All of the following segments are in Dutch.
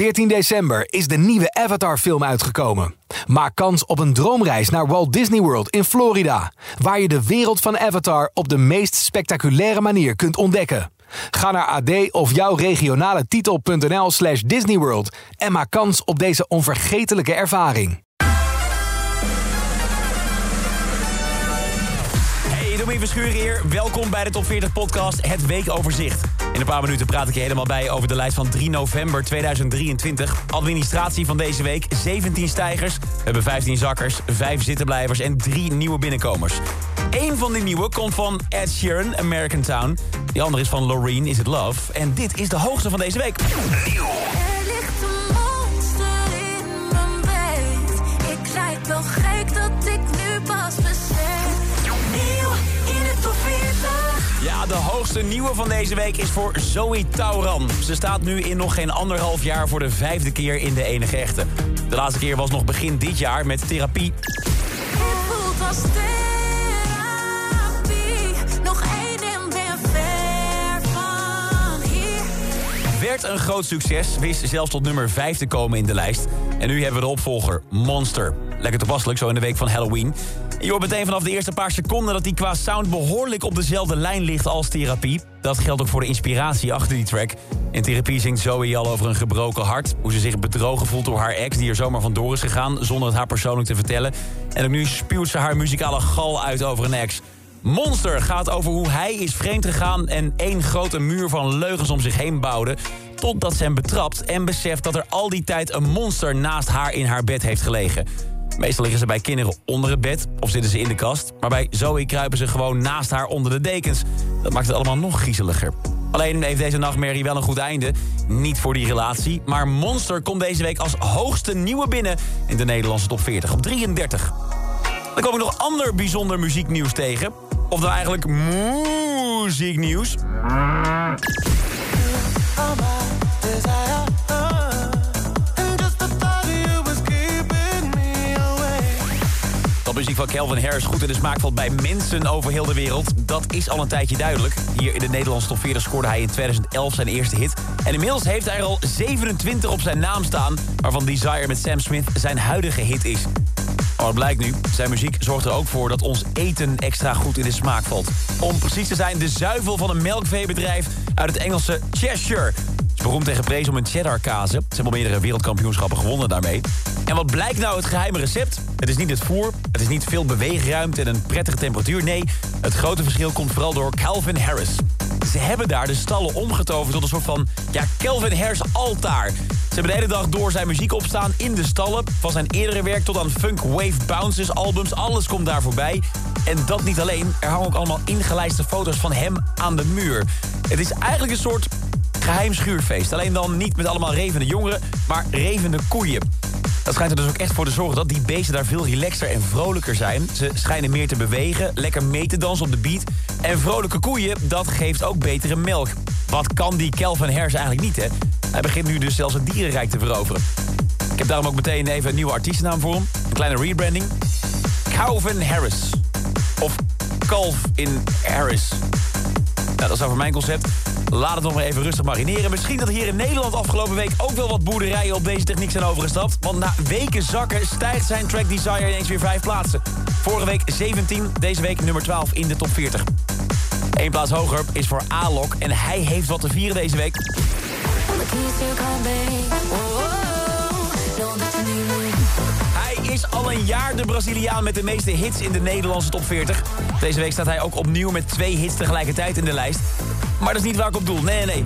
14 december is de nieuwe Avatar-film uitgekomen. Maak kans op een droomreis naar Walt Disney World in Florida, waar je de wereld van Avatar op de meest spectaculaire manier kunt ontdekken. Ga naar ad of jouw regionale titel.nl slash Disneyworld en maak kans op deze onvergetelijke ervaring. Hey, Domien Verschuren hier. Welkom bij de Top 40 podcast, het weekoverzicht. In een paar minuten praat ik je helemaal bij over de lijst van 3 november 2023. Administratie van deze week, 17 stijgers. We hebben 15 zakkers, 5 zittenblijvers en 3 nieuwe binnenkomers. Eén van die nieuwe komt van Ed Sheeran, American Town. Die andere is van Loreen, Is It Love. En dit is de hoogste van deze week. Er de hoogste nieuwe van deze week is voor Zoe Tauran. Ze staat nu in nog geen anderhalf jaar voor de vijfde keer in de enige echte. De laatste keer was nog begin dit jaar met therapie. Het voelt als therapie. Nog één en ben ver van hier. Werd een groot succes, wist zelfs tot nummer 5 te komen in de lijst. En nu hebben we de opvolger, Monster. Lekker toepasselijk, zo in de week van Halloween. En je hoort meteen vanaf de eerste paar seconden dat die qua sound behoorlijk op dezelfde lijn ligt als therapie. Dat geldt ook voor de inspiratie achter die track. In therapie zingt Zoe al over een gebroken hart. Hoe ze zich bedrogen voelt door haar ex die er zomaar vandoor is gegaan... zonder het haar persoonlijk te vertellen. En ook nu spuwt ze haar muzikale gal uit over een ex. Monster gaat over hoe hij is vreemd gegaan... en één grote muur van leugens om zich heen bouwde... totdat ze hem betrapt en beseft dat er al die tijd een monster... naast haar in haar bed heeft gelegen. Meestal liggen ze bij kinderen onder het bed of zitten ze in de kast. Maar bij Zoe kruipen ze gewoon naast haar onder de dekens. Dat maakt het allemaal nog griezeliger. Alleen heeft deze nachtmerrie wel een goed einde. Niet voor die relatie, maar Monster komt deze week als hoogste nieuwe binnen... in de Nederlandse top 40 op 33. Dan kom ik nog ander bijzonder muzieknieuws tegen. Of nou eigenlijk muzieknieuws. Muziek van Calvin Harris goed in de smaak valt bij mensen over heel de wereld. Dat is al een tijdje duidelijk. Hier in de Nederlandse top 40 scoorde hij in 2011 zijn eerste hit. En inmiddels heeft hij er al 27 op zijn naam staan... waarvan Desire met Sam Smith zijn huidige hit is. Maar wat blijkt nu, zijn muziek zorgt er ook voor dat ons eten extra goed in de smaak valt. Om precies te zijn de zuivel van een melkveebedrijf uit het Engelse Cheshire. Beroemd tegen prees om een cheddar kazen. Ze hebben al meerdere wereldkampioenschappen gewonnen daarmee. En wat blijkt nou het geheime recept? Het is niet het voer, het is niet veel beweegruimte en een prettige temperatuur. Nee, het grote verschil komt vooral door Calvin Harris. Ze hebben daar de stallen omgetoverd tot een soort van ja, Calvin Harris altaar. Ze hebben de hele dag door zijn muziek opstaan in de stallen. Van zijn eerdere werk tot aan funk, wave, bounces, albums. Alles komt daar voorbij. En dat niet alleen. Er hangen ook allemaal ingelijste foto's van hem aan de muur. Het is eigenlijk een soort geheim schuurfeest. Alleen dan niet met allemaal revende jongeren, maar revende koeien. Dat schijnt er dus ook echt voor te zorgen dat die beesten daar veel relaxter en vrolijker zijn. Ze schijnen meer te bewegen, lekker mee te dansen op de beat. En vrolijke koeien, dat geeft ook betere melk. Wat kan die Calvin Harris eigenlijk niet, hè? Hij begint nu dus zelfs het dierenrijk te veroveren. Ik heb daarom ook meteen even een nieuwe artiestennaam voor hem. Een kleine rebranding. Calvin Harris. Of Calv in Harris. Nou, dat is over mijn concept. Laat het nog maar even rustig marineren. Misschien dat hier in Nederland afgelopen week ook wel wat boerderijen op deze techniek zijn overgestapt. Want na weken zakken stijgt zijn track Desire ineens weer vijf plaatsen. Vorige week 17, deze week nummer 12 in de top 40. Eén plaats hoger is voor Alok en hij heeft wat te vieren deze week. Is al een jaar de Braziliaan met de meeste hits in de Nederlandse top 40. Deze week staat hij ook opnieuw met twee hits tegelijkertijd in de lijst. Maar dat is niet waar ik op doel. Nee, nee.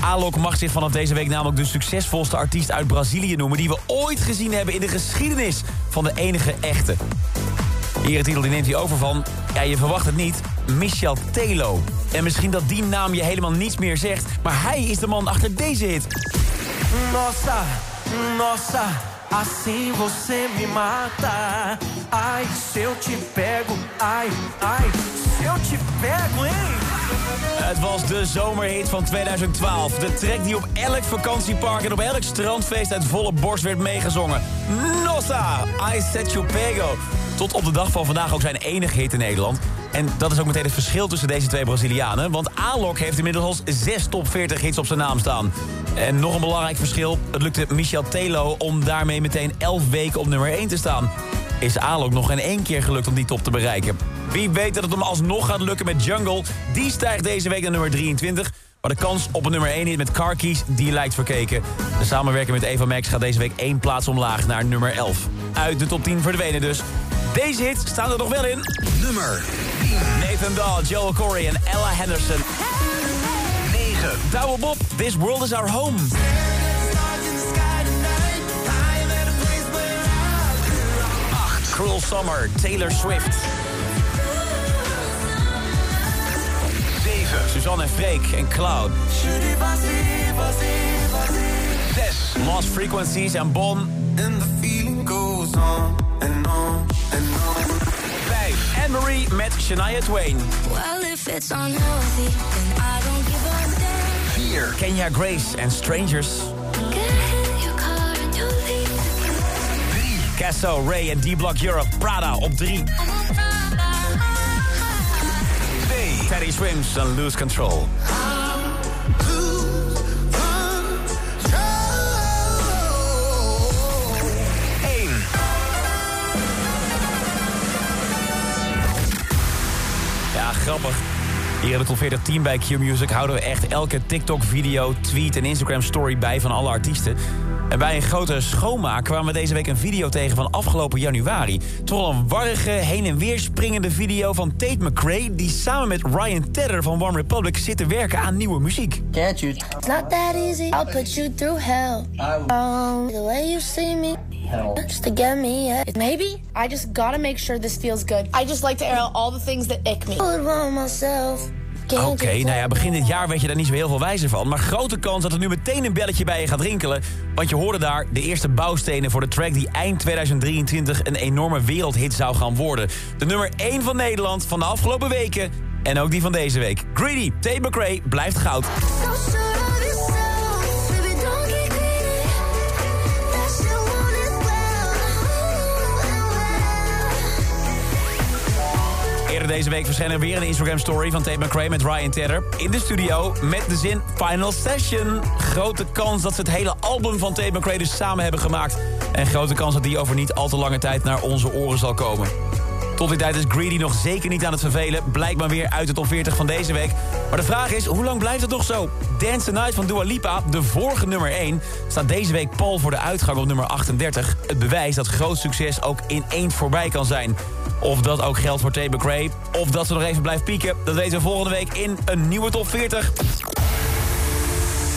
Alok mag zich vanaf deze week namelijk de succesvolste artiest uit Brazilië noemen... die we ooit gezien hebben in de geschiedenis van de enige echte. Hier de titel die neemt hij over van, ja je verwacht het niet, Michel Telo. En misschien dat die naam je helemaal niets meer zegt... maar hij is de man achter deze hit. Nossa, nossa, assim você me mata. Ai, se eu te pego, ai, ai, se eu te pego, hein? Het was de zomerhit van 2012. De track die op elk vakantiepark en op elk strandfeest uit volle borst werd meegezongen. Nossa, I Set You Pego. Tot op de dag van vandaag ook zijn enige hit in Nederland. En dat is ook meteen het verschil tussen deze twee Brazilianen. Want Alok heeft inmiddels zes top 40 hits op zijn naam staan. En nog een belangrijk verschil. Het lukte Michel Telo om daarmee meteen 11 weken op nummer 1 te staan. Is Alok nog geen één keer gelukt om die top te bereiken. Wie weet dat het hem alsnog gaat lukken met Jungle. Die stijgt deze week naar nummer 23. Maar de kans op een nummer 1 hit met Car Keys, die lijkt verkeken. De samenwerking met Eva Max gaat deze week één plaats omlaag naar nummer 11. Uit de top 10 verdwenen dus. Deze hits staan er nog wel in. Nummer Nathan Dahl, Joel Corey en Ella Henderson. 9. Douwe Bob, This World Is Our Home. Cruel Summer, Taylor Swift. 7. Suzanne en Freek en Cloud. 6. Lost Frequencies en Bon. And the feeling goes on. 5. Anne-Marie met Shania Twain. Well, if it's unhealthy, then I don't give a damn. 4. Kenya Grace en Strangers. And you'll leave. Casso, Ray en D-Block Europe. Prada op 3. 2. Teddy Swims en Lose Control. Grappig. Hier in het Top 40 team bij Q-Music houden we echt elke TikTok-video, tweet en Instagram-story bij van alle artiesten. En bij een grote schoonmaak kwamen we deze week een video tegen van afgelopen januari. Toch wel een warrige, heen en weer springende video van Tate McRae... die samen met Ryan Tedder van One Republic zit te werken aan nieuwe muziek. Can't you? It's not that easy. I'll put you through hell. Um, the way you see me, just to get me. Yeah. Maybe I just gotta make sure this feels good. I just like to air out all the things that ick me. Myself. Oké, nou ja, begin dit jaar weet je daar niet zo heel veel wijzer van. Maar grote kans dat er nu meteen een belletje bij je gaat rinkelen. Want je hoorde daar de eerste bouwstenen voor de track... die eind 2023 een enorme wereldhit zou gaan worden. De nummer 1 van Nederland van de afgelopen weken. En ook die van deze week. Greedy, Tate McRae, blijft goud. Deze week verscheen er weer een Instagram-story van Tate McRae met Ryan Tedder... in de studio met de zin Final Session. Grote kans dat ze het hele album van Tate McRae dus samen hebben gemaakt. En grote kans dat die over niet al te lange tijd naar onze oren zal komen. Tot die tijd is Greedy nog zeker niet aan het vervelen. Blijkbaar weer uit de top 40 van deze week. Maar de vraag is, hoe lang blijft het nog zo? Dance the Night van Dua Lipa, de vorige nummer 1... staat deze week pal voor de uitgang op nummer 38. Het bewijs dat groot succes ook ineens voorbij kan zijn. Of dat ook geldt voor Tate McRae, of dat ze nog even blijft pieken... dat weten we volgende week in een nieuwe top 40.